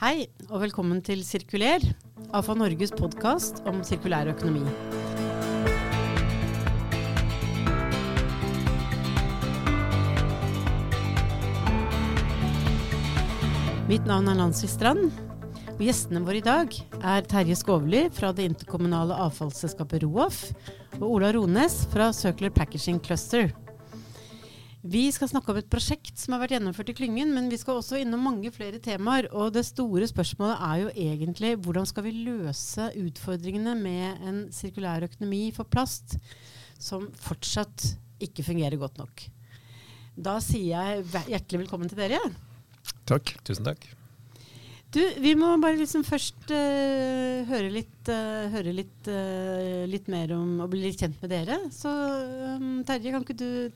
Hei, og velkommen til Sirkuler, AFA Norges podkast om sirkulær økonomi. Mitt navn er Nancy Strand, og gjestene våre i dag er Terje Skovli fra det interkommunale avfallsselskapet ROAF og Ola Rones fra Circular Packaging Cluster. Vi skal snakke om et prosjekt som har vært gjennomført i klyngen, men vi skal også innom mange flere temaer. Og det store spørsmålet er jo egentlig hvordan skal vi løse utfordringene med en sirkulær økonomi for plast som fortsatt ikke fungerer godt nok. Da sier jeg hjertelig velkommen til dere. Takk. Tusen takk. Du, vi må bare liksom først uh, høre, litt, uh, høre litt, uh, litt, mer om og bli litt kjent med dere. Så um, Terje, kan ikke du,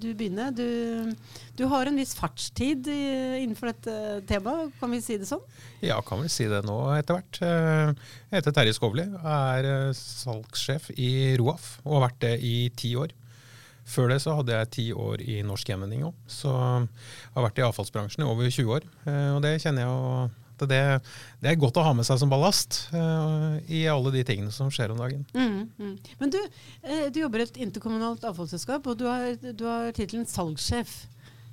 du begynne? Du, du, har en viss fartstid i, innenfor dette temaet, kan vi si det sånn? Ja, kan vi si det nå etter hvert. Jeg heter Terje Skovli, er salgssjef i Roaf og har vært det i ti år. Før det så hadde jeg ti år i Norsk Gjenvinning òg, så jeg har vært i avfallsbransjen i over 20 år. Og det kjenner jeg jo det, det, er godt å ha med seg som ballast uh, i alle de tingene som skjer om dagen. Mm, mm. Men du, eh, du jobber i et interkommunalt avfallsselskap, og du har, du har tittelen salgssjef.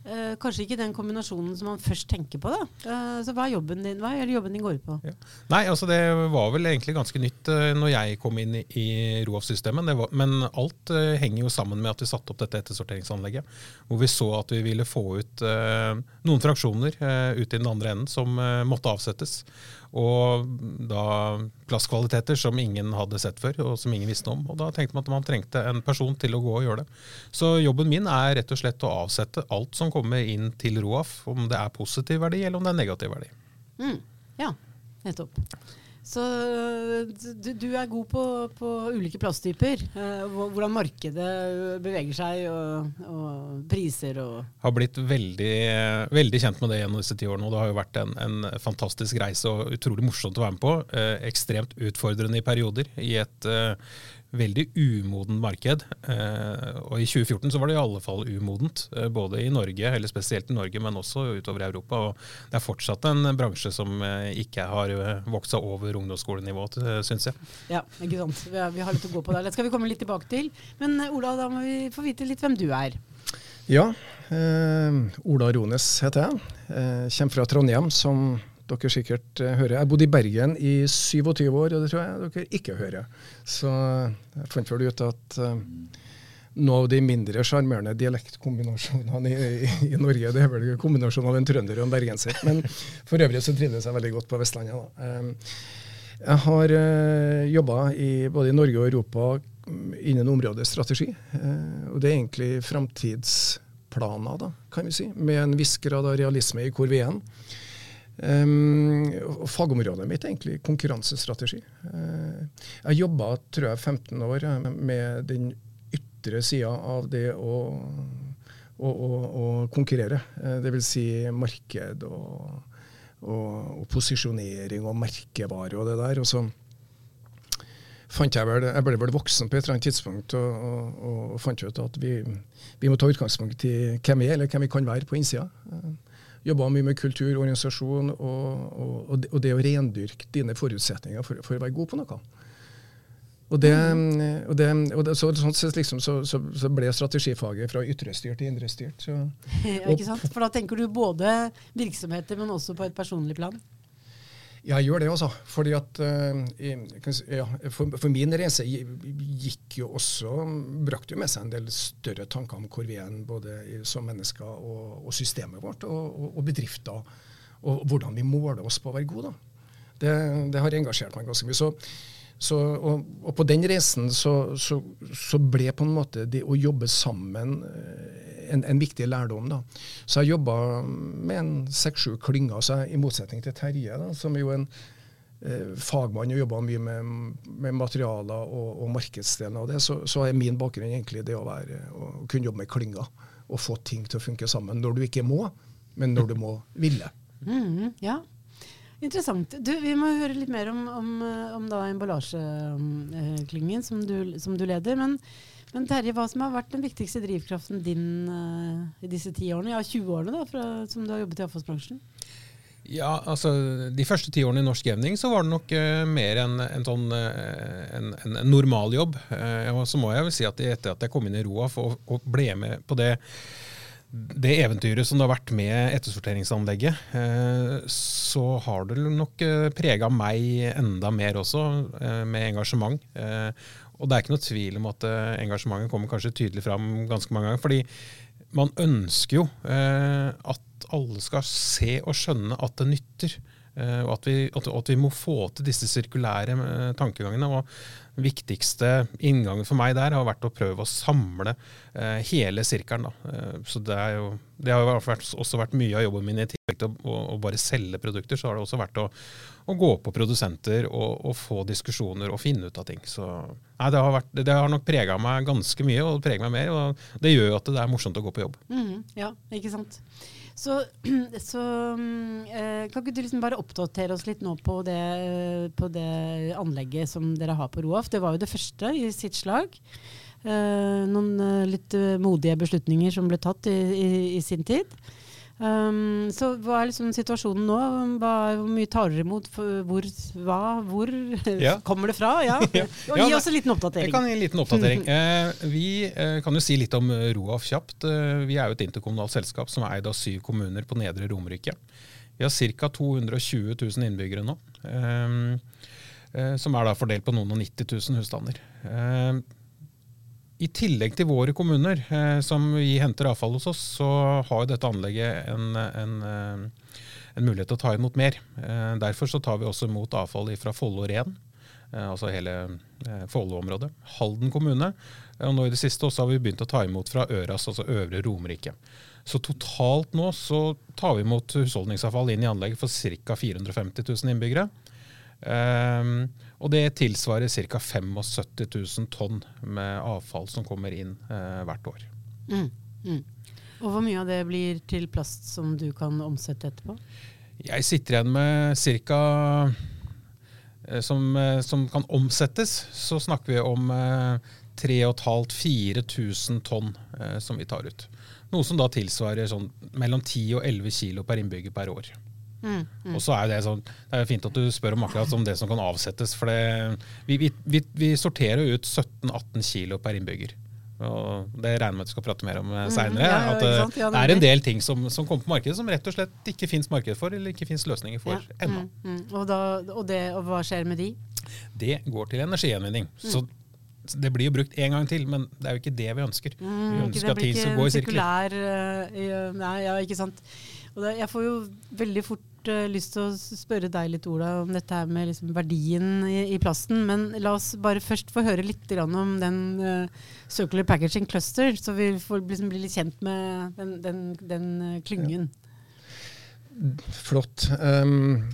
Eh, kanskje ikke den kombinasjonen som man først tenker på. da. Eh, så Hva er jobben din Hva er jobben din går på? Ja. Nei, altså Det var vel egentlig ganske nytt uh, når jeg kom inn i, i ROAF-systemet. Men alt uh, henger jo sammen med at vi satte opp dette ettersorteringsanlegget. Hvor vi så at vi ville få ut uh, noen fraksjoner uh, ut i den andre enden som måtte avsettes. Og da plastkvaliteter som ingen hadde sett før, og som ingen visste om. Og da tenkte man at man trengte en person til å gå og gjøre det. Så jobben min er rett og slett å avsette alt som kommer inn til ROAF, om det er positiv verdi eller om det er negativ verdi. Mm, ja, nettopp. Så du, du er god på, på ulike plasttyper. Eh, hvordan markedet beveger seg, og, og priser og Har blitt veldig, veldig, kjent med det gjennom disse ti årene. og Det har jo vært en, en, fantastisk reise og utrolig morsomt å være med på. Eh, ekstremt utfordrende i perioder. I et eh, veldig umoden marked. Eh, og i 2014 så var det i alle fall umodent, eh, både i Norge, eller spesielt i Norge, men også utover Europa. Og det er fortsatt en bransje som eh, ikke har vokst seg over ungdomsskolenivået, syns jeg. Ja, ikke sant. Vi har, vi har, litt å gå på der. Det skal vi komme litt tilbake til. Men Ola, da må vi få vite litt hvem du er. Ja, eh, Ola Rones heter jeg. Eh, kommer fra Trondheim, som dere sikkert uh, hører. Jeg bodde i Bergen i 27 år, og det tror jeg dere ikke hører. Så jeg fant vel ut at uh, noe av de mindre sjarmerende dialektkombinasjonene i, i, i, Norge, det er vel kombinasjonen av en trønder og en bergenser. Men for øvrig så trives jeg veldig godt på Vestlandet. Da. Um, jeg har jobba både i Norge og Europa innen området strategi. Og det er egentlig framtidsplaner, da, kan vi si, med en viss grad av realisme i hvor vi er. Um, fagområdet mitt er egentlig konkurransestrategi. Uh, jeg jobba tror jeg 15 år med den ytre sida av det å, å, å, å konkurrere. Uh, Dvs. Si marked og, og, og, posisjonering og merkevare og det der. Og så fant jeg vel, jeg ble vel voksen på et eller annet tidspunkt og, og, og fant ut at vi, vi, må ta utgangspunkt i hvem vi er, eller hvem vi kan være på innsida. Uh, jobba mye med kultur, organisasjon og, og, og, det å rendyrke dine forutsetninger for, for, å være god på noe. Og det, og det, og det så, sånn sett liksom, så, så, så, ble strategifaget fra ytrestyrt til indrestyrt. ja, ikke sant? For da tenker du både virksomheter, men også på et personlig plan? Jeg gjør det, altså. Fordi at uh, ja, for, for, min reise gikk jo også Brakte jo med seg en del større tanker om hvor vi er både som mennesker og, og systemet vårt, og, og, og, bedrifter. Og hvordan vi måler oss på å være gode. Det, det har engasjert meg ganske mye. Så, så, og, og, på den reisen så, så, så, ble på en måte det å jobbe sammen uh, en, en, viktig lærdom. da. Så jeg jobba med en seks-sju klynger, i motsetning til Terje, da, som er jo en eh, fagmann og jobba mye med, med materialer og, og markedsdelen av det, så, er min bakgrunn egentlig det å, være, å kunne jobbe med klynger og få ting til å funke sammen. Når du ikke må, men når du må ville. Mm, ja, Interessant. Du, vi må høre litt mer om, om, om emballasjeklyngen som, som, du leder. Men men Terje, hva som har vært den viktigste drivkraften din uh, i disse ti årene, ja 20 årene da, fra, som du har jobbet i avfallsbransjen? Ja, altså De første ti årene i Norsk Evning så var det nok uh, mer en, en, sånn, uh, en, en, normaljobb. Uh, så må jeg vel si at etter at jeg kom inn i Roaf og ble med på det, det eventyret som det har vært med ettersorteringsanlegget, så har det nok prega meg enda mer også, med engasjement. Og det er ikke noe tvil om at engasjementet kommer kanskje tydelig fram ganske mange ganger. fordi man ønsker jo at alle skal se og skjønne at det nytter. Eh, og at vi, at vi, må få til disse sirkulære eh, tankegangene. og viktigste inngangen for meg der har vært å prøve å samle eh, hele sirkelen. så det, jo, det har jo også vært mye av jobben min i tillegg til å, å, bare selge produkter. Så har det også vært å, å gå på produsenter og, og, få diskusjoner og finne ut av ting. Så nei, det, har vært, det, har nok prega meg ganske mye, og det preger meg mer. Og det gjør jo at det er morsomt å gå på jobb. Mm, ja, ikke sant. Så, så eh, kan ikke du liksom bare oppdatere oss litt nå på det, på det, anlegget som dere har på Roaf? Det var jo det første i sitt slag. Eh, noen eh, litt modige beslutninger som ble tatt i, i, i sin tid. Um, så hva er liksom situasjonen nå? Hva, hvor mye tar dere imot? Hvor, hva, hvor ja. kommer det fra? Ja. ja. Og gi oss en liten oppdatering. Jeg kan gi en liten oppdatering. eh, vi eh, kan jo si litt om Roaf kjapt. Eh, vi er jo et interkommunalt selskap som er eid av syv kommuner på Nedre Romerike. Vi har ca. 220 000 innbyggere nå. Eh, eh, som er da fordelt på noen og 90 000 husstander. Eh, i tillegg til våre kommuner, eh, som vi henter avfall hos oss, så har dette anlegget en, en, eh, en, mulighet til å ta imot mer. Eh, derfor så tar vi også imot avfall fra Follo Ren, eh, altså hele eh, Follo-området. Halden kommune. Og nå i det siste også har vi begynt å ta imot fra Øras, altså Øvre Romerike. Så totalt nå så tar vi imot husholdningsavfall inn i anlegget for ca. 450 000 innbyggere. Um, og det tilsvarer ca. 75 000 tonn med avfall som kommer inn eh, hvert år. Mm, mm. Og hvor mye av det blir til plast som du kan omsette etterpå? Jeg sitter igjen med ca. Uh, som, uh, som, kan omsettes, så snakker vi om 3500-4000 tonn som vi tar ut. Noe som da tilsvarer sånn mellom 10 og 11 kilo per innbygger per år. Mm, mm. Og så er Det sånn, det er fint at du spør om akkurat om det som kan avsettes. for det, vi, vi, vi, sorterer ut 17-18 kilo per innbygger. Og Det regner med at vi skal prate mer om seinere. mm. Ja, ja, eh, ja, det er en del ting som, som, kommer på markedet som rett og slett ikke fins marked for, eller ikke fins løsninger for ennå. Mm, mm. og, og, og, hva skjer med de? Det går til energigjenvinning. Så det blir jo brukt én gang til, men det er jo ikke det vi ønsker. vi ønsker at ting skal gå i sirkler. Uh, nei, ja, ikke sant. Det, jeg får jo veldig fort uh, lyst til å spørre deg litt, Ola, om dette her med liksom verdien i, i, plasten. Men la oss bare først få høre litt om den uh, Circular Packaging Cluster, så vi får liksom bli litt kjent med den, den, den uh, klyngen. Flott. Um,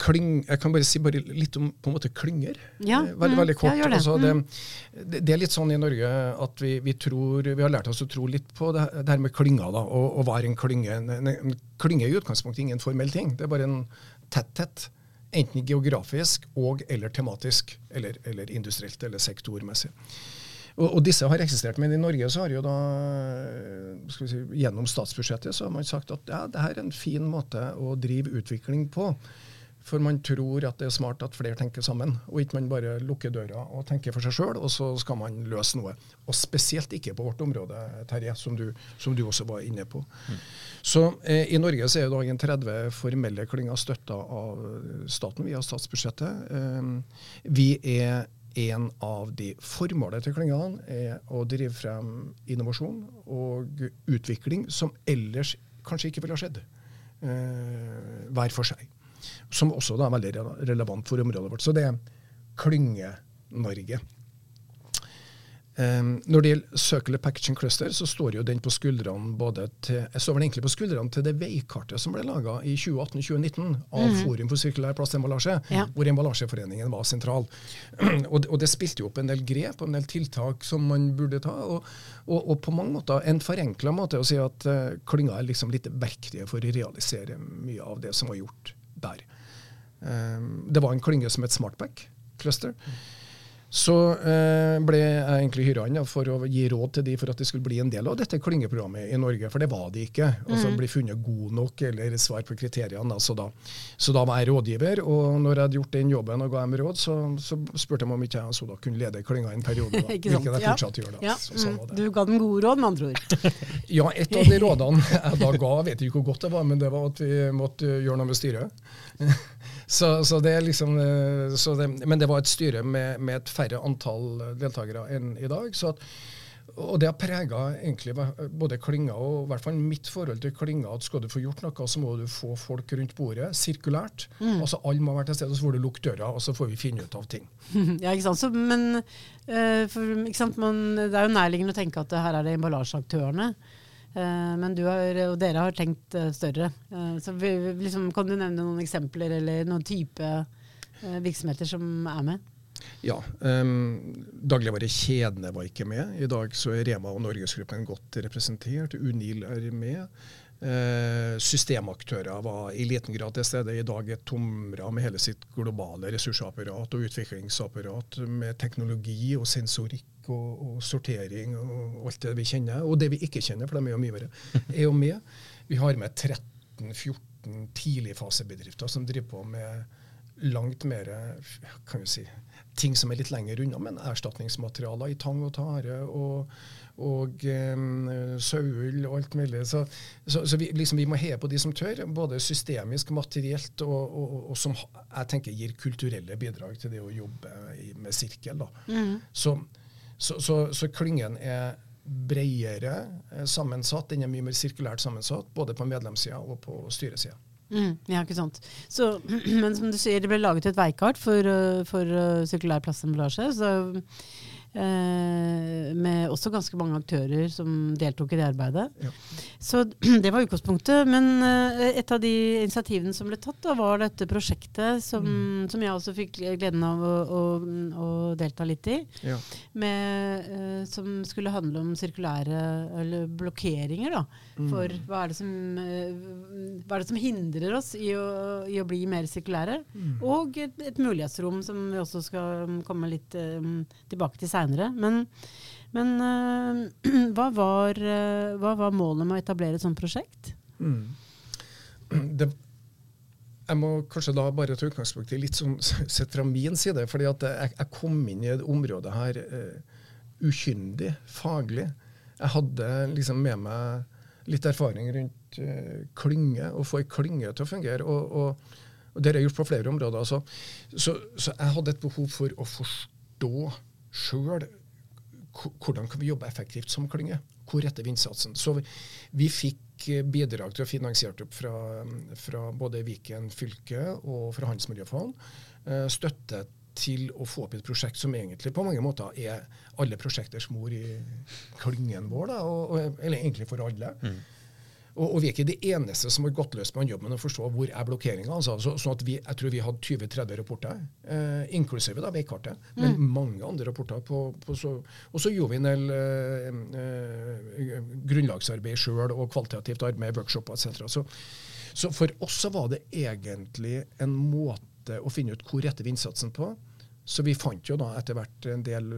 klyng, jeg kan bare si bare litt om på en måte klynger. Ja, eh, veldig, veldig kort. Ja, det. Altså, det, mm. det, er litt sånn i Norge at vi, vi, tror, vi har lært oss å tro litt på det, det her med klynger. Da, og, og hva er en klynge? En, en klynge er i utgangspunktet ingen formell ting. Det er bare en tett-tett. Enten geografisk og eller tematisk, eller, eller industrielt eller sektormessig. Og, og, disse har eksistert, men i Norge så har jo da si, gjennom statsbudsjettet så har man sagt at ja, det her er en fin måte å drive utvikling på. For man tror at det er smart at flere tenker sammen, og ikke man bare lukker døra og tenker for seg sjøl, og så skal man løse noe. Og spesielt ikke på vårt område, Terje, som du, som du også var inne på. Mm. Så eh, I Norge så er det en 30 formelle klynger støtta av staten via statsbudsjettet. Eh, vi er en av de formålene til klyngene er å drive frem innovasjon og utvikling som ellers kanskje ikke ville ha skjedd eh, hver for seg. Som også da er veldig relevant for området vårt. Så det er Klynge-Norge. Um, når det gjelder Circular Packaging Cluster, så står jo den på skuldrene både til, jeg står vel egentlig på skuldrene til det veikartet som ble laga i 2018-2019 av mm. Forum for sirkulær plastemballasje, ja. hvor Emballasjeforeningen var sentral. og, og, det spilte jo opp en del grep og en del tiltak som man burde ta. Og, og, og på mange måter en forenkla måte å si at uh, klynga er liksom litt verktøyet for å realisere mye av det som var gjort der. Um, det var en klynge som het Smartpack Cluster. Så eh, ble jeg egentlig hyra inn for å gi råd til de for at det skulle bli en del av dette klyngeprogrammet i Norge, for det var de ikke. Altså Mm. Bli funnet god nok eller svar på kriteriene. da. Så, da, så da var jeg rådgiver, og når jeg hadde gjort den jobben og ga dem råd, så, så spurte de om ikke jeg så da kunne lede klynga en periode. Da, Ikke sant? hvilket jeg Ja. fortsatt gjør. da. Ja. Så, sånn Mm. Du ga dem gode råd, med andre ord. Ja, et av de rådene jeg da ga, vet ikke hvor godt det var, men det var at vi måtte gjøre noe med styret. Så, så det er liksom, eh, så det, men det var et styre med, med et færre antall deltakere enn i dag. Så at, og det har prega både klynga og i hvert fall mitt forhold til klynga at skal du få gjort noe, så må du få folk rundt bordet, sirkulært. Altså Alle må være til stede, så får du lukke døra, og så får vi finne ut av ting. Ja, ikke sant? Så, men eh, for, ikke sant? Man, det er jo nærliggende å tenke at her er det emballasjeaktørene. Eh, men du har, og dere har tenkt eh, større. Eh, så vi, liksom, kan du nevne noen eksempler eller noen type virksomheter som er med? Ja. Um, Dagligvarekjedene var ikke med. I dag så er Rema og Norgesgruppen godt representert. Unil er med. Uh, systemaktører var i liten grad til stede. I dag er Tomra med hele sitt globale ressursapparat og utviklingsapparat med teknologi og sensorikk og, og sortering og alt det vi kjenner. Og det vi ikke kjenner, for de er jo mye verre, er jo med. Vi har med 13-14 tidligfasebedrifter som driver på med langt mer kan vi si, ting som er litt lenger unna, men erstatningsmaterialer i tang og tare og, og um, saueull og alt mulig. Så, så, så vi, liksom, vi må heie på de som tør, både systemisk, materielt og, og, og, som jeg tenker gir kulturelle bidrag til det å jobbe i, med sirkel. Da. Så, så, så, så klyngen er bredere eh, sammensatt, den er mye mer sirkulært sammensatt, både på medlemssida og på styresida. Mm, ja, ikke sant. Så, men som du sier, det ble laget et veikart for, uh, for uh, sirkulær plastemballasje. Så, eh, med også ganske mange aktører som deltok i det arbeidet. Ja. Så det var utgangspunktet. Men eh, et av de initiativene som ble tatt, da, var dette prosjektet som, som jeg også fikk gleden av å, å, å delta litt i. Ja. Med, eh, som skulle handle om sirkulære eller blokkeringer. Da, for hva er, det som, eh, hva er det som hindrer oss i å, i å bli mer sirkulære? Og et, et mulighetsrom som vi også skal mm, komme litt eh, tilbake til seinere. Men, men uh, hva, var, uh, hva var målet med å etablere et sånt prosjekt? Mm. Det, jeg må kanskje da bare ta utgangspunkt i litt sånn sett fra min side. fordi at jeg, jeg kom inn i et område her uh, ukyndig, faglig. Jeg hadde liksom med meg litt erfaring rundt klynge, å få ei klynge til å fungere. og, og og Det har jeg gjort på flere områder. Altså. Så, så jeg hadde et behov for å forstå sjøl hvordan kan vi jobbe effektivt som klynge. Hvor retter vi innsatsen? Så vi, vi fikk eh, bidrag til å finansiere opp fra, fra både Viken fylke og fra Handelsmiljøfond. eh, Støtte til å få opp et prosjekt som egentlig på mange måter er alle prosjekters mor i klyngen vår. Da, og, og, eller egentlig for alle. Og, og vi er ikke de eneste som har gått løs på den jobben og forstå hvor er blokkeringa. Altså, så, sånn at vi, jeg tror vi hadde 20-30 rapporter, eh, inklusive da veikartet, men mange andre rapporter. på, på så, Og så gjorde vi en del eh, eh, grunnlagsarbeid sjøl og kvalitativt arbeid, workshoper etc. Så, så for oss så var det egentlig en måte å finne ut hvor retter vi innsatsen på. Så vi fant jo da etter hvert en del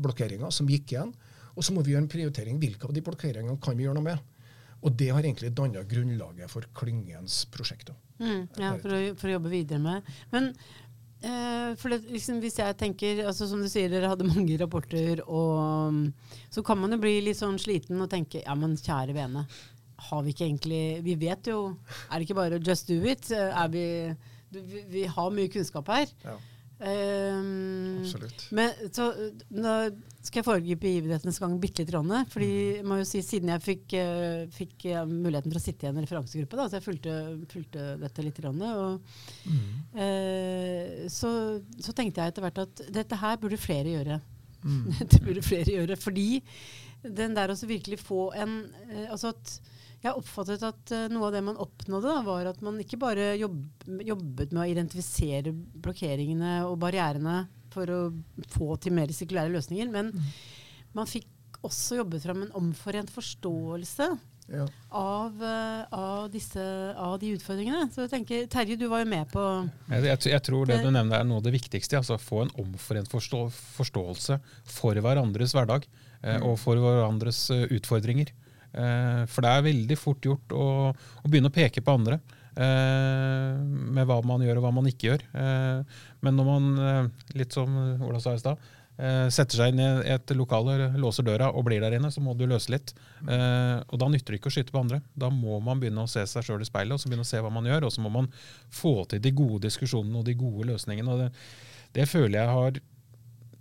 blokkeringer som gikk igjen. Og så må vi gjøre en prioritering. Hvilke av de blokkeringene kan vi gjøre noe med? Og det har egentlig danna grunnlaget for klyngens prosjekter. Mm, ja, for å, for å jobbe videre med. Men eh, for det, liksom, hvis jeg tenker, altså Som du sier, dere hadde mange rapporter, og så kan man jo bli litt sånn sliten og tenke ja, men kjære vene, har vi ikke egentlig Vi vet jo Er det ikke bare just do it? Er vi, vi, vi har mye kunnskap her. Ja, Um, absolutt. men så, Nå skal jeg foregripe begivenhetenes gang bitte litt. Ronne, fordi jeg må jo si, Siden jeg fikk, uh, fikk uh, muligheten for å sitte i en referansegruppe, da, så jeg fulgte, fulgte dette litt, Ronne, og, eh, så, så tenkte jeg etter hvert at dette her burde flere gjøre. dette burde flere gjøre, Fordi den der å virkelig få en eh, altså at jeg oppfattet at eh, noe av det man oppnådde, da, var at man ikke bare jobb, jobbet med å identifisere blokkeringene og barrierene for å få til mer sirkulære løsninger, men man fikk også jobbet fram en omforent forståelse Ja. av, eh, av, disse, av de utfordringene. Så jeg tenker, Terje, du var jo med på Jeg, jeg, jeg tror det du nevner er noe av det viktigste. altså Få en omforent forstå, forståelse for hverandres hverdag eh, og for hverandres eh, utfordringer. Eh, for det er veldig fort gjort å, å begynne å peke på andre. eh, med hva man gjør og hva man ikke gjør. Eh, men når man, litt som Ola sa i stad, setter seg inn i et lokale, låser døra og blir der inne, så må du løse litt. Og da nytter det ikke å skyte på andre. Da må man begynne å se seg sjøl i speilet og så begynne å se hva man gjør. Og så må man få til de gode diskusjonene og de gode løsningene. og det, det føler jeg har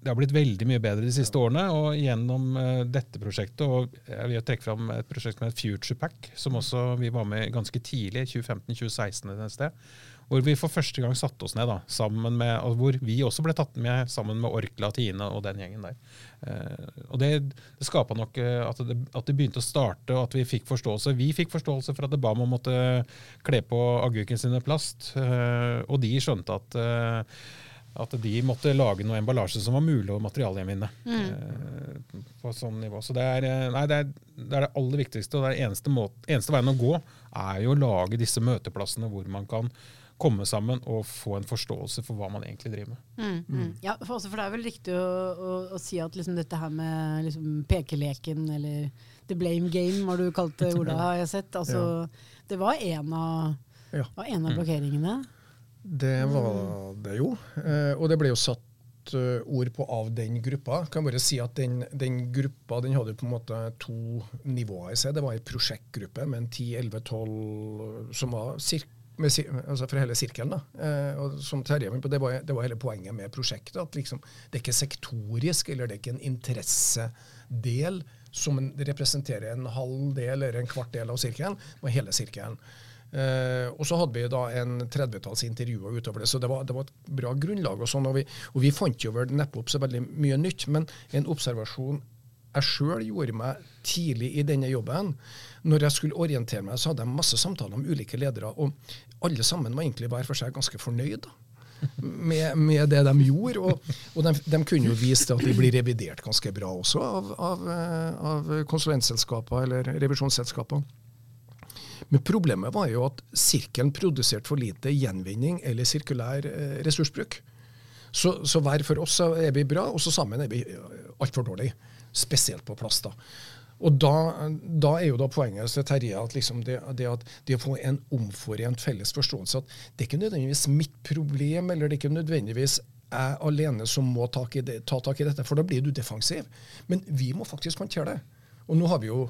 det har blitt veldig mye bedre de siste årene. Og gjennom eh, dette prosjektet, og jeg vil trekke fram et prosjekt som heter Future Pack, som også vi var med ganske tidlig, 2015-2016 et sted. Hvor vi for første gang satte oss ned, da, sammen med, og hvor vi også ble tatt med sammen med Orkla, Tine og den gjengen der. Eh, og Det, det skapa nok eh, at det, at det begynte å starte, og at vi fikk forståelse. Vi fikk forståelse for at det ba om å måtte kle på agurken sine plast, eh, og de skjønte at eh, at de måtte lage noe emballasje som var mulig å materialgjenvinne. eh, på sånn nivå. Så det er, eh, nei, det, er, det er det aller viktigste, og det er eneste, måte, eneste veien å gå er jo å lage disse møteplassene hvor man kan komme sammen og få en forståelse for hva man egentlig driver med. Mm, mm. Ja, for, også, for det er vel riktig å, å, å si at liksom dette her med liksom pekeleken, eller the blame game, har du kalt det, Ola, har jeg sett. Altså, Det var en av, Ja. var en av blokkeringene. Det var det jo. Eh, og det ble jo satt eh, ord på av den gruppa. Kan bare si at Den, den gruppa den hadde på en måte to nivåer i seg. Det var ei prosjektgruppe med en 10-11-12 som var cirka med, altså fra hele sirkelen. da. Eh, som Terje var på, det var, det var hele poenget med prosjektet. at liksom, Det er ikke sektorisk, eller det er ikke en interessedel som representerer en halv del eller en kvart del av sirkelen. Var hele sirkelen. Eh, og så hadde vi da en 30-talls intervjuer utover det, så det var, det var et bra grunnlag. Og sånn, og vi, og vi fant jo vel neppe opp så veldig mye nytt, men en observasjon jeg sjøl gjorde meg tidlig i denne jobben. Når jeg skulle orientere meg, så hadde jeg masse samtaler med ulike ledere, og alle sammen var egentlig hver for seg ganske fornøyd. Med, med det de gjorde. Og, og de, de kunne jo vise til at de blir revidert ganske bra også av, av, eh, av konsulentselskaper eller revisjonsselskaper. Men problemet var jo at sirkelen produserte for lite gjenvinning eller sirkulær eh, ressursbruk. Så, så hver for oss er vi bra, og så sammen er vi altfor dårlige. Spesielt på plast. da. Og da, da er jo da poenget til Terje at liksom det, det, at det å få en omforent felles forståelse at det er ikke nødvendigvis mitt problem, eller det er ikke nødvendigvis jeg alene som må tak i det, ta tak i dette, for da blir du defensiv. Men vi må faktisk håndtere det. Og nå har vi jo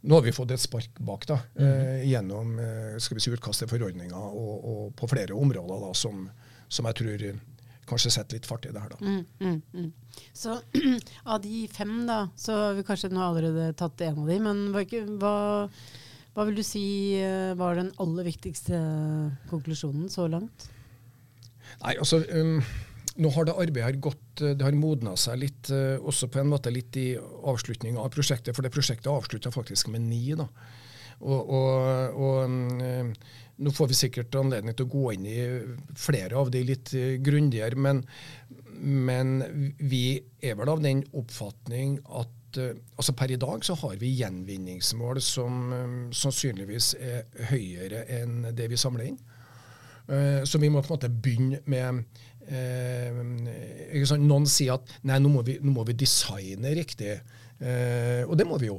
nå har vi fått et spark bak da, eh, gjennom eh, skal vi si, utkastet forordninger og, og på flere områder da, som, som jeg tror kanskje setter litt fart i det her. da. Mm, mm, mm. Så av de fem, da, så har vi kanskje nå allerede tatt en av de, men hva, hva vil du si eh, var den aller viktigste konklusjonen så langt? Nei, altså, um, nå har det arbeidet her gått, eh, det har modna seg litt, eh, også på en måte litt i avslutninga av prosjektet, for det prosjektet avslutta faktisk med ni. da. Og, og, og um, nå får vi sikkert anledning til å gå inn i flere av de litt eh, grundigere, men, men vi er vel av den oppfatning at eh, altså Per i dag så har vi gjenvinningsmål som um, sannsynligvis er høyere enn det vi samler inn. Eh, Så vi må på en måte begynne med eh, sant? Noen sier at nei, nå må vi, nå må vi designe riktig. Eh, og det må vi jo.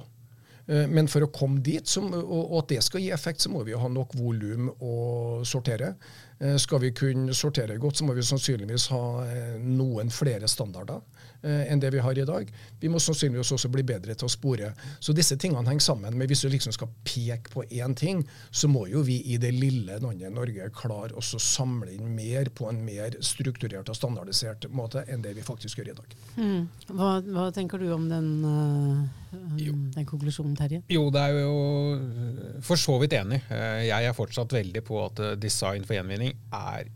Eh, Men for å komme dit, som, og, og at det skal gi effekt, så må vi jo ha nok volum å sortere. Eh, Skal vi kunne sortere godt, så må vi sannsynligvis ha eh, noen flere standarder enn det vi har i dag. Vi må sannsynligvis også bli bedre til å spore. Så disse tingene henger sammen. Men hvis du liksom skal peke på én ting, så må jo vi i det lille landet Norge klare å samle inn mer på en mer strukturert og standardisert måte enn det vi faktisk gjør i dag. Mm. Hva, hva tenker du om den, øh, den konklusjonen, Terje? Jo, det er jo øh, for så vidt enig. Eh, Jeg er fortsatt veldig på at eh, design for gjenvinning er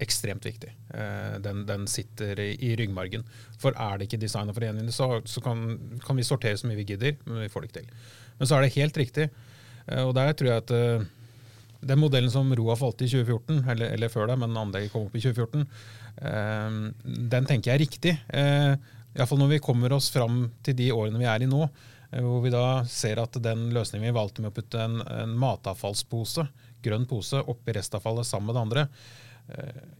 ekstremt viktig. Eh, Den, den sitter i, i ryggmargen. For er det ikke designet for gjenvinning, så, så kan, kan vi sortere så mye vi gidder, men vi får det ikke til. Men så er det helt riktig, eh, og der tror jeg at eh, den modellen som Roa valgte i 2014, eller, eller før det, men anlegget kom opp i 2014, eh, den tenker jeg er riktig. Iallfall når vi kommer oss fram til de årene vi er i nå. Hvor vi da ser at den løsningen vi valgte med å putte en, en matavfallspose, grønn pose, oppi restavfallet sammen med det andre,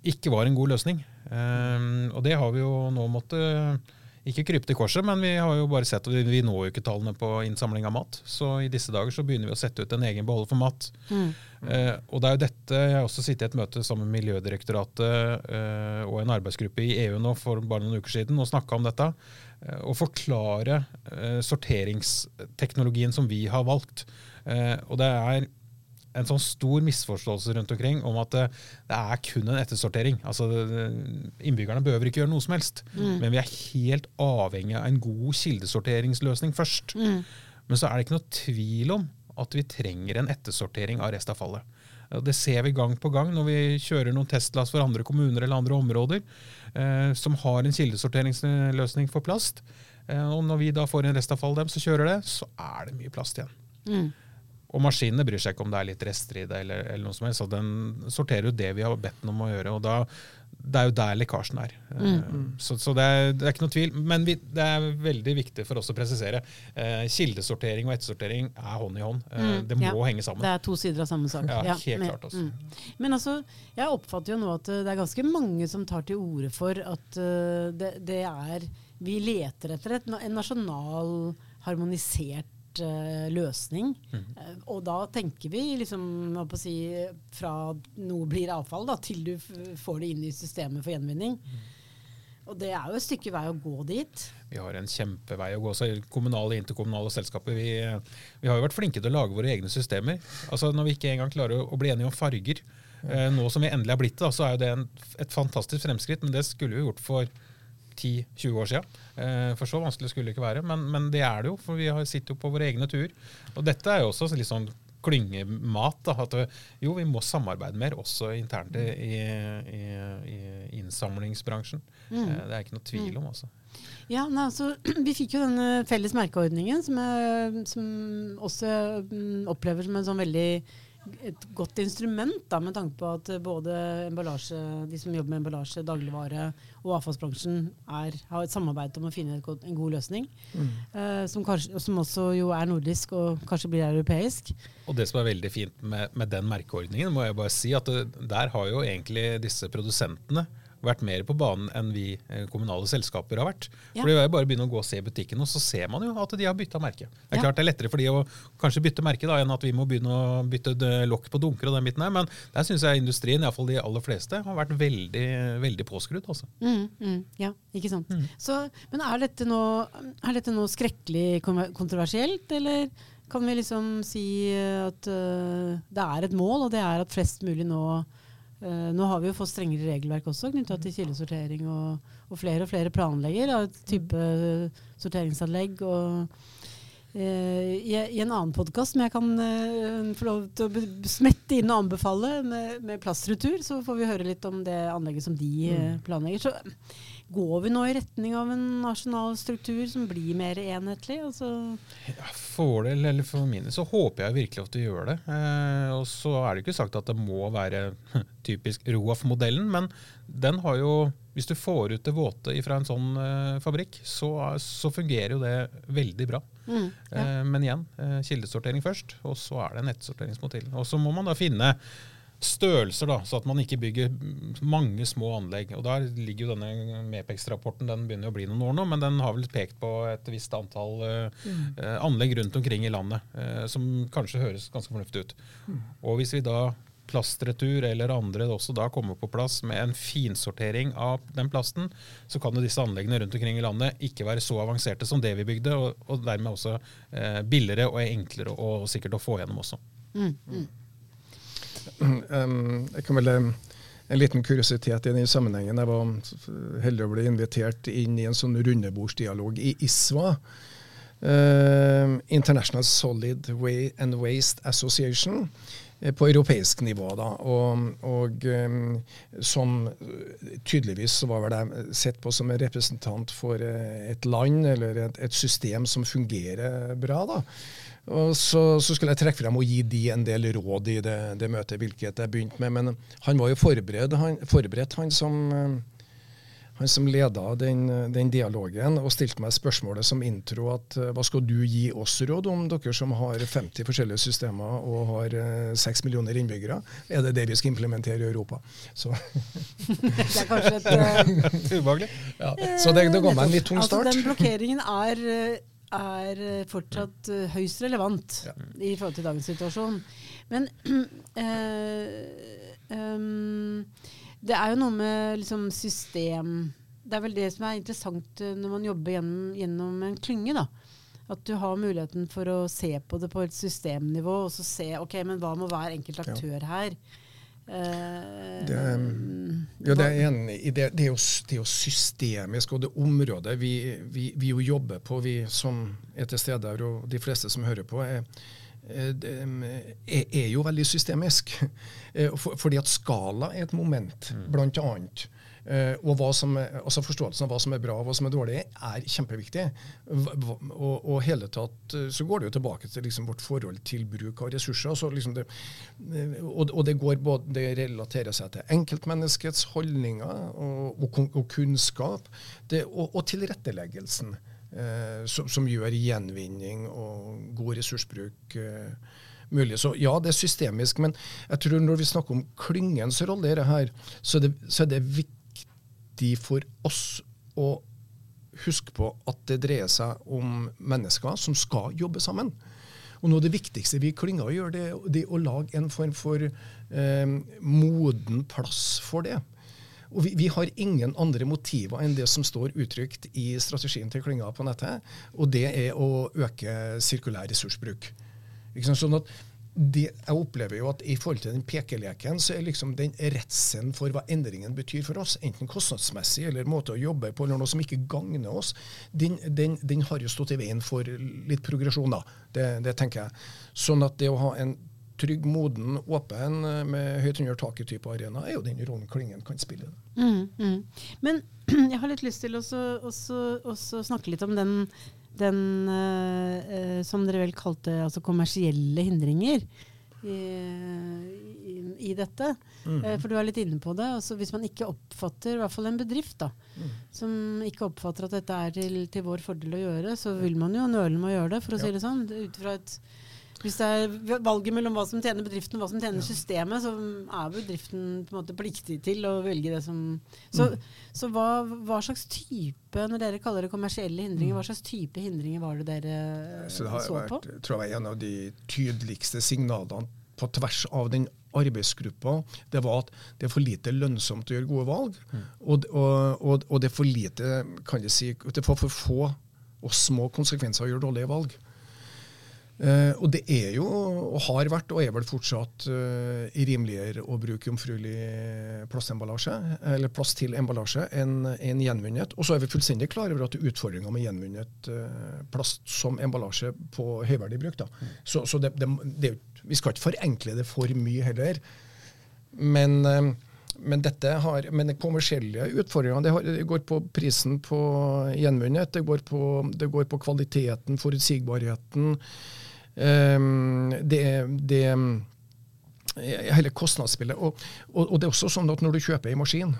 ikke var en god løsning. Eh, og det har vi jo nå måttet ikke krype til korset, men vi har jo bare sett at vi når jo ikke tallene på innsamling av mat. Så i disse dager så begynner vi å sette ut en egen beholder for mat. Mm. Eh, og det er jo dette Jeg har også sittet i et møte sammen med Miljødirektoratet eh, og en arbeidsgruppe i EU nå for bare noen uker siden og snakka om dette. Eh, og forklare eh, sorteringsteknologien som vi har valgt. Eh, og det er en sånn stor misforståelse rundt omkring om at det, det er kun en ettersortering. Altså, innbyggerne behøver ikke gjøre noe som helst, mm. men vi er helt avhengig av en god kildesorteringsløsning først. Mm. Men så er det ikke noe tvil om at vi trenger en ettersortering av restavfallet. Det ser vi gang på gang når vi kjører noen testlass for andre kommuner eller andre områder eh, som har en kildesorteringsløsning for plast. Eh, og når vi da får en restavfall dem, så kjører det, så er det mye plast igjen. Mm. Og maskinene bryr seg ikke om det er litt rester i det, eller, eller noe som helst. Så den sorterer jo det vi har bedt den om å gjøre. og da, Det er jo der lekkasjen er. Mm. Så, så det, er, det, er, ikke noe tvil. Men vi, det er veldig viktig for oss å presisere. Eh, kildesortering og ettersortering er hånd i hånd. Eh, mm. Det må ja. henge sammen. Det er to sider av samme sak. Ja, ja helt men, klart også. Mm. Men altså, jeg oppfatter jo nå at det er ganske mange som tar til orde for at det, det er Vi leter etter et, en nasjonal harmonisert uh, løsning. Mm. Uh, og da tenker vi liksom si, fra noe blir avfall, da, til du får det inn i systemet for gjenvinning. Mm. Og det er jo et stykke vei å gå dit. Vi har en kjempevei å gå. Så kommunale, interkommunale selskaper vi, vi, har jo vært flinke til å lage våre egne systemer. Altså Når vi ikke engang klarer å bli enige om farger, uh, nå som vi endelig har blitt det, så er jo det en, et fantastisk fremskritt. Men det skulle vi gjort for 10-20 år siden. Eh, for så vanskelig skulle det ikke være, men, men, det er det jo. For vi sitter jo på våre egne tur. Og dette er jo også litt sånn klyngemat. Da, at jo, vi må samarbeide mer, også internt i, i, i innsamlingsbransjen. Mm. Eh, det er ikke noe tvil om. også. Ja, nei, altså, Vi fikk jo denne felles merkeordningen, som, jeg, som også mm, opplever som en sånn veldig et godt instrument da, med tanke på at både de som jobber med emballasje, dagligvare og avfallsbransjen er, har et samarbeid om å finne godt, en god løsning. Mm. Eh, som, kanskje, som, også jo er nordisk og kanskje blir europeisk. Og Det som er veldig fint med, med den merkeordningen, må jeg bare si at det, der har jo egentlig disse produsentene vært mer på banen enn vi eh, kommunale selskaper har vært. Ja. For Det er bare å begynne å gå og se i butikken, og så ser man jo at de har bytta merke. Det er ja. klart det er lettere for de å kanskje bytte merke da, enn at vi må begynne å bytte lokk på dunker og den biten her, men der syns jeg industrien, iallfall de aller fleste, har vært veldig, veldig påskrudd. Altså. Mm, mm, ja, ikke sant. Mm. Så, men er dette, noe, er dette noe skrekkelig kontroversielt, eller? Kan vi liksom si at uh, det er et mål, og det er at flest mulig nå nå har vi jo fått strengere regelverk også knytta til kildesortering, og, og, flere og flere planlegger av et type sorteringsanlegg. og uh, i, i, en annen podkast som jeg kan uh, få lov til å smette inn og anbefale, med, med plastretur, så får vi høre litt om det anlegget som de mm. planlegger. Så Går vi nå i retning av en nasjonal struktur som blir mer enhetlig? Altså ja, for del eller for min så håper jeg virkelig at du gjør det. Eh, og så er det ikke sagt at det må være typisk ROAF-modellen, men den har jo Hvis du får ut det våte fra en sånn eh, fabrikk, så, så, fungerer jo det veldig bra. Mm, ja. eh, men igjen, eh, kildesortering først, og så er det en nettsorteringsmodell. Og så må man da finne størrelser, da, så at man ikke bygger mange små anlegg. Og Der ligger jo denne Mepex-rapporten, den begynner å bli noen år nå, men den har vel pekt på et visst antall uh, mm. uh, anlegg rundt omkring i landet, uh, som kanskje høres ganske fornuftig ut. Mm. Og hvis vi da plastretur eller andre også da kommer på plass med en finsortering av den plasten, så kan jo disse anleggene rundt omkring i landet ikke være så avanserte som det vi bygde, og, og dermed også billigere og enklere og, og sikkert å få gjennom også. Mm. Jeg kan vel en liten kuriositet i den sammenhengen. Jeg var heldig å bli invitert inn i en sånn rundebordsdialog i ISWA. Uh, International Solid Way and Waste Association eh, på europeisk nivå. Da, og, og som tydeligvis var vel jeg sett på som en representant for eh, et land eller et, et system som fungerer bra. da. Og så, så, skulle jeg trekke frem og gi de en del råd i det, det møtet, hvilket jeg begynte med. Men han var jo forberedt, han, forberedt, han som han som leda den, den, dialogen og stilte meg spørsmålet som intro at uh, hva skal du gi oss råd om, dere som har 50 forskjellige systemer og har uh, 6 millioner innbyggere? Er det det vi skal implementere i Europa? Så det er kanskje et uh, Ubehagelig. Ja, så det, det ga meg en litt tung start. Altså, den blokkeringen er, er fortsatt høyst relevant ja. i forhold til dagens situasjon. Men um, det er jo noe med liksom, system Det er vel det som er interessant eh, når man jobber gjennom, gjennom, en klynge. da. At du har muligheten for å se på det på et systemnivå, og så se ok, men hva må hver enkelt aktør ja. her. Uh, det, ja, det er enig i det. Det er, jo, det er jo systemisk, og det området vi, vi, vi, jo jobber på, vi som er til stede her, og de fleste som hører på, er, er, er jo veldig systemisk. Eh, fordi at skala er et moment, mm. blant annet. Uh, og som, altså Forståelsen av hva som er bra og hva som er dårlig, er kjempeviktig. Og, og hele tatt eh, så går det jo tilbake til liksom vårt forhold til bruk av ressurser. Liksom det, og, og, det både, det relaterer seg til enkeltmenneskets holdninger og, og kunnskap, det, og, tilretteleggelsen. Eh, som, som, gjør gjenvinning og god ressursbruk eh, mulig. Så ja, det er systemisk, men jeg tror når vi snakker om klyngens rolle i dette, så så er det viktig for oss å huske på at det dreier seg om mennesker som skal jobbe sammen. Og Noe av det viktigste vi i klynga gjør, det, det å lage en form for eh, moden plass for det. Og vi, vi, har ingen andre motiver enn det som står uttrykt i strategien til klynga på nettet, og det er å øke sirkulær ressursbruk. Sånn at det, jeg opplever jo at I forhold til den pekeleken så er liksom den redselen for hva endringen betyr for oss, enten kostnadsmessig eller måte å jobbe på, eller noe som ikke gagner oss, den, den, den har jo stått i veien for litt progresjon. da. Det, det, tenker jeg. Sånn at det å ha en trygg, moden, åpen, med høyt under taket-type arena, er jo den rollen Klingen kan spille. Mm, mm. Men jeg har litt lyst til å snakke litt om den den uh, som dere vel kalte altså kommersielle hindringer i, i, i dette. Mm. Uh, for du er litt inne på det. Altså, hvis man ikke oppfatter, i hvert fall en bedrift, da, mm. som ikke oppfatter at dette er til, til, vår fordel å gjøre, så vil man jo nøle med å gjøre det, for å ja. si det sånn. Ut fra et hvis det er valget mellom hva som tjener bedriften og hva som tjener ja. systemet, så er bedriften på en måte pliktig til å velge det som Så, mm. så hva, hva, slags type, når dere kaller det kommersielle hindringer, hva slags type hindringer var det dere så, det så på? Jeg tror jeg var en av de tydeligste signalene på tvers av den arbeidsgruppa, det var at det er for lite lønnsomt å gjøre gode valg. Mm. Og, og, og, og, det er for lite, kan jeg si, det får for få og små konsekvenser å gjøre dårlige valg. Uh, og det er jo, og har vært, og er vel fortsatt uh, rimeligere å bruke jomfruelig plastemballasje, eller plast til emballasje, enn en gjenvunnet. Og så er vi fullstendig klar over at det er utfordringer med gjenvunnet uh, plast som emballasje på høyverdig bruk. Da. Mm. Så, så det, det, det, vi skal ikke forenkle det for mye heller. Men, men, dette har, men den kommersielle utfordringene det, det, går på prisen på gjenvunnet, det går på, det går på kvaliteten, forutsigbarheten. Um, det, det hele kostnadsspillet. Og, og, og, det er også sånn at når du kjøper en maskin,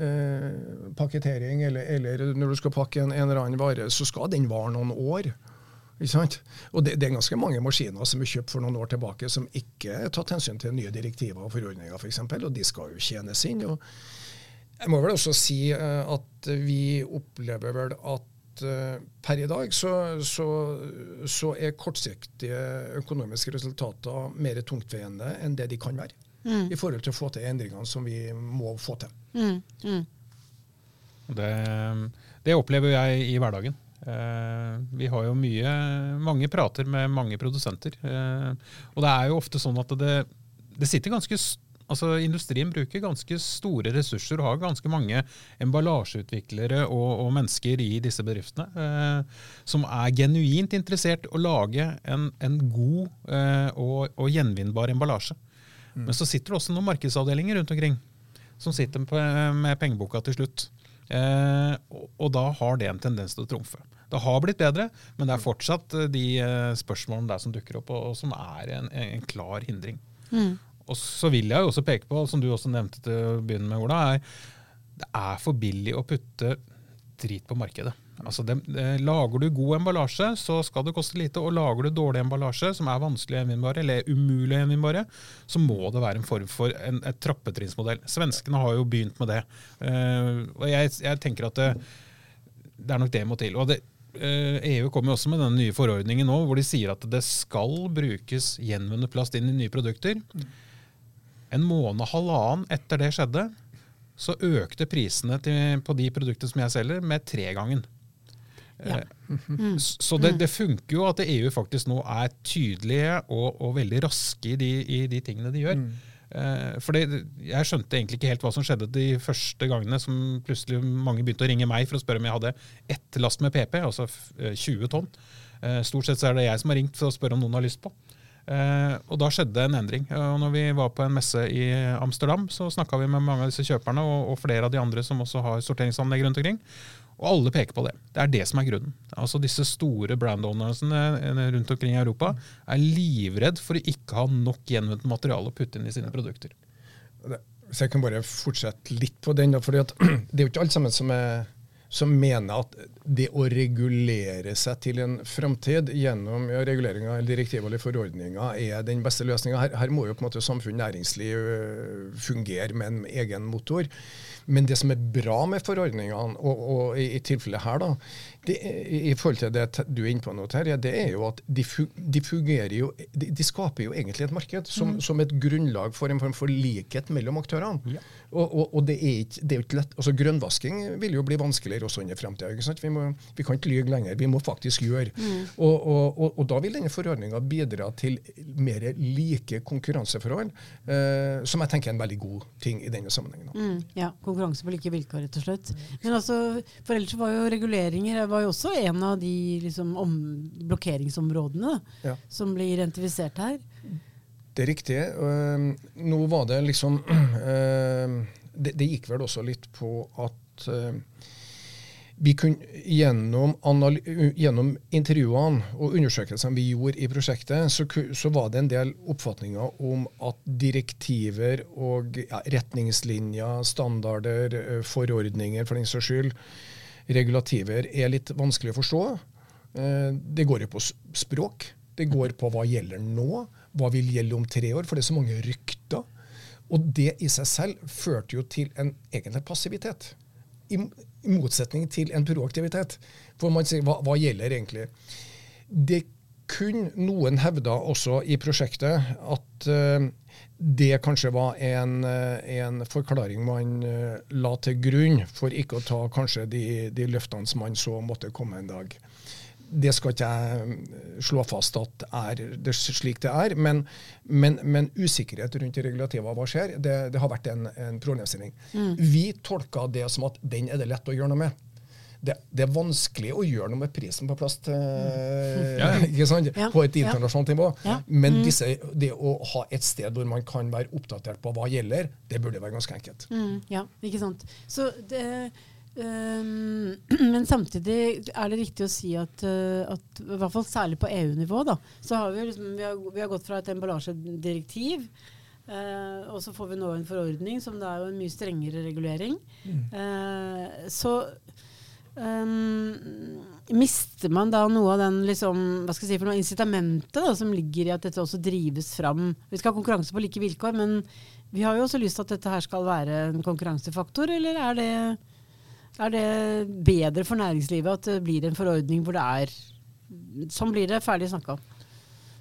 eh, pakketering, eller, eller, når du skal pakke en, en, eller annen vare, så skal den vare noen år. Ikke sant? Og det, det, er ganske mange maskiner som er kjøpt for noen år tilbake, som ikke er tatt hensyn til nye direktiver og forordninger, f.eks., for og de skal jo tjenes inn. Og jeg må vel også si uh, at vi opplever vel at uh, per i dag så, så, så, er kortsiktige økonomiske resultater mer tungtveiende enn det de kan være. Mm. I forhold til å få til endringene som vi må få til. Mm. Mm. Det, det, opplever jeg i hverdagen. Uh, vi har jo mye, mange prater med mange produsenter. Uh, og det er jo ofte sånn at det, det sitter ganske Altså, Industrien bruker ganske store ressurser og har ganske mange emballasjeutviklere og, og mennesker i disse bedriftene eh, som er genuint interessert i å lage en, en god eh, og, og, gjenvinnbar emballasje. Mm. Men så sitter det også noen markedsavdelinger rundt omkring som sitter på, med pengeboka til slutt. Eh, og, og, da har det en tendens til å trumfe. Det har blitt bedre, men det er fortsatt eh, de eh, spørsmålene der som dukker opp, og, og som er en, en klar hindring. Mm. Og så vil jeg jo også peke på, som du også nevnte til å begynne med, Ola, er det er for billig å putte drit på markedet. Altså det, det, lager du god emballasje, så skal det koste lite. Og lager du dårlig emballasje, som er vanskelig gjenvinnbare, eller umulig gjenvinnbare, så må det være en form for en et trappetrinnsmodell. Svenskene har jo begynt med det. Uh, og jeg, jeg, tenker at det, det, er nok det må til. Og det, uh, eh, EU kommer også med den nye forordningen nå, hvor de sier at det skal brukes gjenvunnet plast inn i nye produkter. En måned halvannen etter det skjedde, så økte prisene til, på de produktene som jeg selger, med tregangen. Ja. Mm. Så det, det, funker jo at EU faktisk nå er tydelige og, og veldig raske i de, i de, tingene de gjør. Mm. Eh, for Jeg skjønte egentlig ikke helt hva som skjedde de første gangene som plutselig mange begynte å ringe meg for å spørre om jeg hadde ett last med PP, altså 20 eh, tonn. Eh, stort sett så er det jeg som har ringt for å spørre om noen har lyst på. Uh, og da skjedde en endring. Og når vi var på en messe i Amsterdam, så snakka vi med mange av disse kjøperne og, og, flere av de andre som også har sorteringsanlegg rundt omkring. Og alle peker på det. Det er det som er grunnen. Altså Disse store brand-ownersene eh, rundt omkring i Europa er livredd for å ikke ha nok gjenvunnet materiale å putte inn i sine produkter. Så jeg kan bare fortsette litt på den. fordi Det er jo ikke alle sammen som, er, som mener at det å regulere seg til en framtid gjennom ja, reguleringer eller direktiver eller forordninger er den beste løsninga. Her, her, må jo på en måte samfunn næringsliv øh, fungere med en egen motor. Men det som er bra med forordningene, og, og i, i tilfellet her, da, det, i forhold til det du er inne på nå, Terje, det er jo at de, de fungerer jo de, de, skaper jo egentlig et marked som, mm. som, et grunnlag for en form for likhet mellom aktørene. Ja. Og, og, og, det er ikke, det er ikke lett, altså Grønnvasking vil jo bli vanskeligere også under framtida. Vi, vi kan ikke lyve lenger, vi må faktisk gjøre. Mm. Og, da vil denne forordninga bidra til mer like konkurranseforhold, eh, som jeg tenker er en veldig god ting i denne sammenhengen. Mm, ja, konkurranse på like vilkår, rett og slett. Men altså, for ellers var jo reguleringer var jo også en av de liksom, om, blokkeringsområdene ja. som ble identifisert her. Det er riktig. Uh, nå var det liksom uh, det, det, gikk vel også litt på at uh, vi kunne gjennom, gjennom, intervjuene og undersøkelsene vi gjorde i prosjektet, så, så, var det en del oppfatninger om at direktiver og ja, retningslinjer, standarder, forordninger for den saks skyld, regulativer er litt vanskelig å forstå. Eh, det går jo på språk. Det går på hva gjelder nå. Hva vil gjelde om tre år? For det er så mange rykter. Og det i seg selv førte jo til en egentlig passivitet. I, motsetning til en proaktivitet. For man sier hva, hva gjelder egentlig? Det kunne noen hevda også i prosjektet at uh, det kanskje var en, eh, en, forklaring man uh, la til grunn for ikke å ta kanskje de, de, løftene som man så måtte komme en dag. Det skal ikke jeg slå fast at er det slik det er, men, men, men usikkerhet rundt regulativa, hva skjer, det, det har vært en, en problemstilling. Mm. Vi tolka det som at den er det lett å gjøre noe med det, det, er vanskelig å gjøre noe med prisen på plast eh, ja. på et internasjonalt nivå. Ja. Men mm. disse, det å ha et sted hvor man kan være oppdatert på hva gjelder, det burde være ganske enkelt. Mm, ja, ikke sant. Så det, um, men samtidig er det riktig å si at, uh, at i hvert fall særlig på EU-nivå, da, så har vi, liksom, vi, har, vi har gått fra et emballasjedirektiv Uh, og så får vi nå en forordning som det er jo en mye strengere regulering. Mm. Uh, så Um, mister man da noe av den liksom, hva skal jeg si, for noe incitamentet da, som ligger i at dette også drives fram? Vi skal ha konkurranse på like vilkår, men vi har jo også lyst til at dette her skal være en konkurransefaktor, eller er det, er det bedre for næringslivet at det blir en forordning hvor det er Sånn blir det ferdig snakka.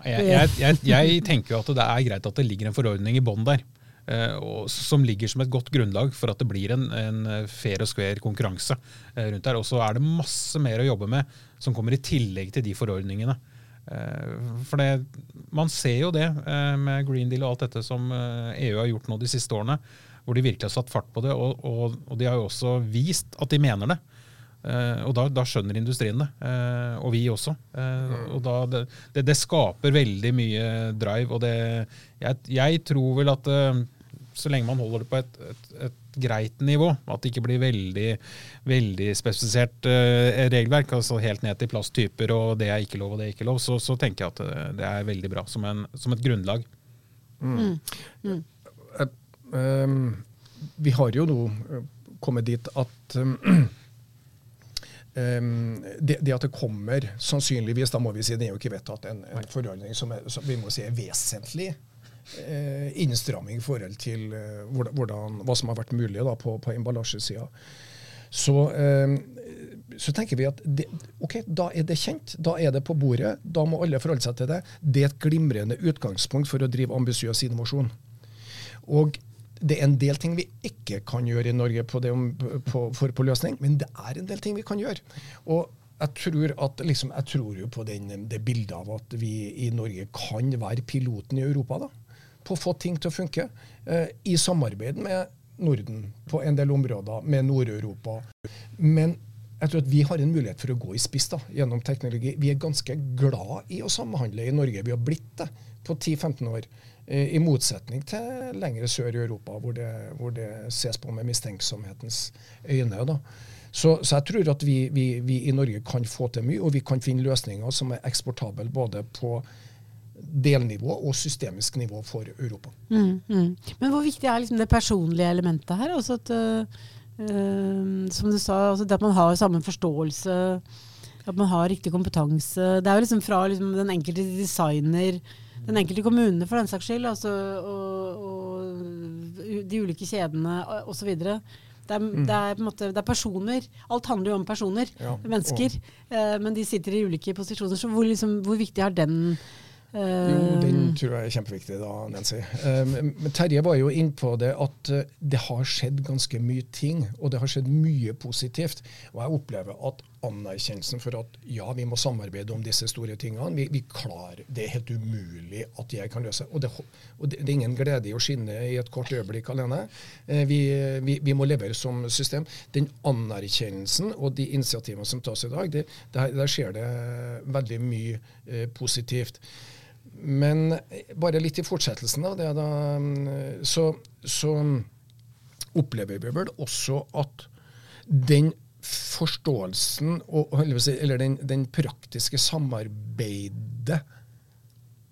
Jeg, jeg, jeg, jeg tenker jo at det er greit at det ligger en forordning i bånn der. Eh, og, som ligger som et godt grunnlag for at det blir en, en fair og square konkurranse eh, rundt der. Og så er det masse mer å jobbe med som kommer i tillegg til de forordningene. Eh, for det, man ser jo det med Green Deal og alt dette som EU har gjort nå de siste årene, hvor de virkelig har satt fart på det. Og, og, og de har jo også vist at de mener det. Og da, da, skjønner industrien det, og vi også. Uh, og da, det, det, det, skaper veldig mye drive. Og det, jeg, jeg tror vel at så lenge man holder det på et, et, et, greit nivå, at det ikke blir veldig, veldig spesifisert uh, regelverk, altså helt ned til plasttyper og det er ikke lov og det er ikke lov, så, så tenker jeg at det, det er veldig bra som, en, som et grunnlag. Mm. Mm. Uh, um, vi har jo nå kommet dit at um, um, det, det, at det kommer sannsynligvis, da må vi si det er jo ikke vedtatt, en, en forordning som, er, som, vi må si er vesentlig eh, innstramming i forhold til eh, hvordan, hva som har vært mulig da, på, på emballasjesida. Så, eh, så, tenker vi at det, ok, da er det kjent, da er det på bordet. Da må alle forholde seg til det. Det er et glimrende utgangspunkt for å drive ambisiøs innovasjon. Og det er en del ting vi ikke kan gjøre i Norge på det, på, for på løsning, men det er en del ting vi kan gjøre. Og jeg tror, at, liksom, jeg tror jo på den, det bildet av at vi i Norge kan være piloten i Europa da, på å få ting til å funke, eh, i samarbeid med Norden på en del områder, med Nord-Europa. Men jeg tror at vi har en mulighet for å gå i spiss da, gjennom teknologi. Vi er ganske glad i å samhandle i Norge. Vi har blitt det på 10-15 år. Eh, I motsetning til lengre sør i Europa, hvor det, hvor det ses på med mistenksomhetens øyne. da. Så, så, jeg tror at vi, vi, vi, i Norge kan få til mye, og vi kan finne løsninger som er eksportable både på delnivå og systemisk nivå for Europa. Mm, mm. Men hvor viktig er liksom det personlige elementet her? Altså at, øh, som du sa, altså at man har samme forståelse, at man har riktig kompetanse. Det er jo liksom fra liksom den enkelte designer den enkelte kommune, for den saks skyld, altså, og, og, de ulike kjedene osv. Det, er, mm. det, er, måte, det er personer. Alt handler jo om personer. Ja, mennesker. Og... men de sitter i ulike posisjoner. Så hvor, liksom, hvor viktig er den jo, den ehm. tror jeg er kjempeviktig, da, Nancy. Ehm, men Terje var jo inn på det at eh, det har skjedd ganske mye ting, og det har skjedd mye positivt. Og jeg opplever at anerkjennelsen for at ja, vi må samarbeide om disse store tingene, vi, vi klarer, det er helt umulig at jeg kan løse. Og det, og det, det er ingen glede i å skinne i et kort øyeblikk alene. Eh, vi, vi, vi, må levere som system. Den anerkjennelsen og de initiativene som tas i dag, det, der, der skjer det veldig mye eh, positivt. Men bare litt i fortsettelsen av det, da, så, så opplever vi vel også at den forståelsen og, eller den, den praktiske samarbeidet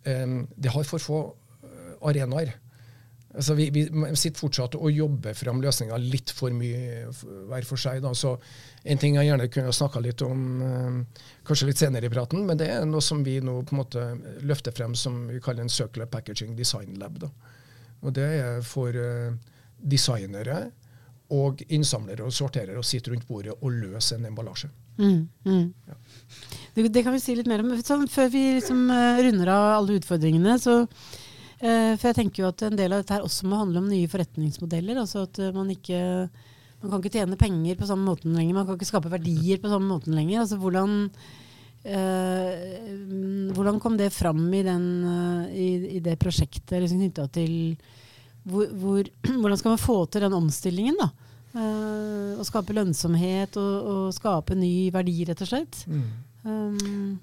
um, Det har for få eh, arenaer. Altså vi, vi, sitter fortsatt og jobber fram løsninger litt for mye hver for seg. Da. Så En ting jeg gjerne kunne snakka litt om um, kanskje litt senere i praten, men det er noe som vi nå på en måte løfter frem som vi kaller en Circular Packaging Design Lab. Da. Og Det er for uh, designere og innsamlere og sorterere å sitte rundt bordet og løse en emballasje. Mm, mm. Ja. Det, det, kan vi si litt mer om. Sånn, før vi liksom, uh, runder av alle utfordringene, så For jeg tenker jo at en del av dette her også må handle om nye forretningsmodeller. altså at uh, man ikke man kan ikke tjene penger på samme måten lenger. Man kan ikke skape verdier på samme måten lenger. Altså hvordan, hvordan kom det fram i, den, i, i det prosjektet liksom, knytta til hvor, hvor, hvordan skal man få til den omstillingen? da? Uh, å skape lønnsomhet og, og, skape ny verdi, rett og slett. Mm. Um,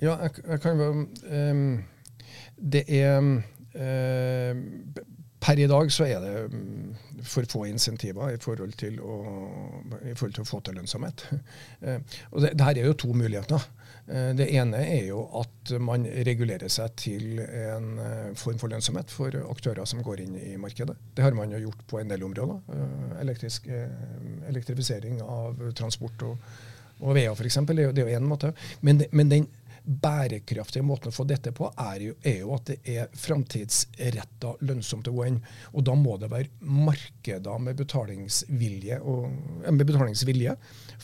ja, jeg, jeg kan bare um, Det er uh, Per i dag så er det mm, for få insentiver i forhold til å, forhold til å få til lønnsomhet. Uh, og det, det, her er jo to muligheter. Eh, det ene er jo at man regulerer seg til en eh, form for lønnsomhet for aktører som går inn i markedet. Det har man jo gjort på en del områder. Eh, elektrisk, elektrifisering av transport og, og veier f.eks. Det er jo én måte. Men, men den bærekraftige måten å få dette på, er jo, er jo at det er framtidsretta lønnsomt å gå inn. Og da må det være markeder med betalingsvilje, og, med betalingsvilje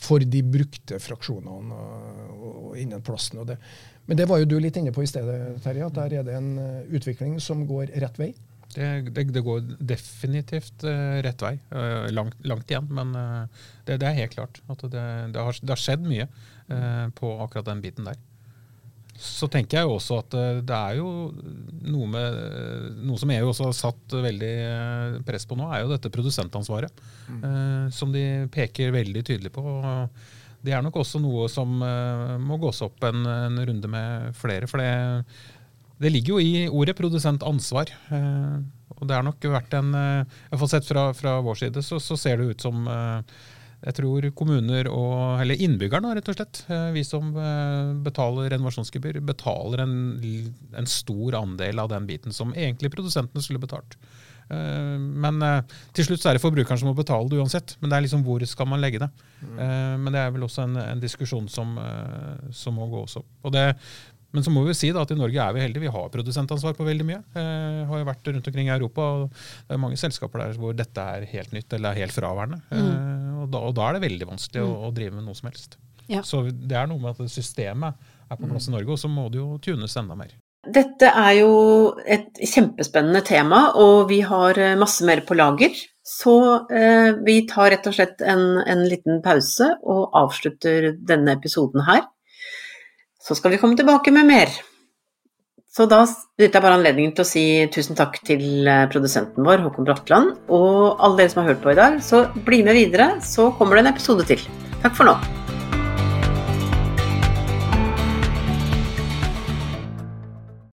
for de brukte fraksjonene og, og innen plasten. Og det. Men det var jo du litt inne på i stedet, Terje, at der er det en eh, utvikling som går rett vei. Det, det, det, går definitivt uh, rett vei. Langt, langt, igjen, men det, det, er helt klart at det, har, har, skjedd mye på akkurat den biten der. Så tenker jeg jo også at eh, det er jo noe med Noe som EU også har satt veldig eh, press på nå, er jo dette produsentansvaret. Mm. Eh, som de peker veldig tydelig på. Det er nok også noe som eh, må gås opp en, en, runde med flere. For det, det, ligger jo i ordet produsentansvar. Eh, og det har nok vært en eh, I hvert fall sett fra, fra vår side så, så, ser det ut som jeg tror kommuner og, eller innbyggerne, rett og slett, eh, vi som eh, betaler renovasjonsgebyr, betaler en, en, stor andel av den biten som egentlig produsentene skulle betalt. Eh, men til slutt så er det forbrukeren som må betale det uansett. Men det er liksom hvor skal man legge det. Mm. Men det er vel også en, en diskusjon som, som, må gå også. Og Det, men så må vi si da at i Norge er vi heldige. Vi har produsentansvar på veldig mye. Eh, har jo vært rundt omkring i Europa, og det er mange selskaper der hvor dette er helt nytt eller er helt fraværende. Mm. Eh, og, da, og, da, er det veldig vanskelig mm. å, å, drive med noe som helst. Ja. Så det er noe med at systemet er på plass i Norge, og så må det jo tunes enda mer. Dette er jo et kjempespennende tema, og vi har eh, masse mer på lager. Så eh, vi tar rett og slett en, en, liten pause og avslutter denne episoden her. Så skal vi komme tilbake med mer. Så da dette er bare anledningen til å si tusen takk til eh, produsenten vår, Håkon Bratland, og alle dere som har hørt på i dag. Så bli med videre, så kommer det en episode til. Takk for nå.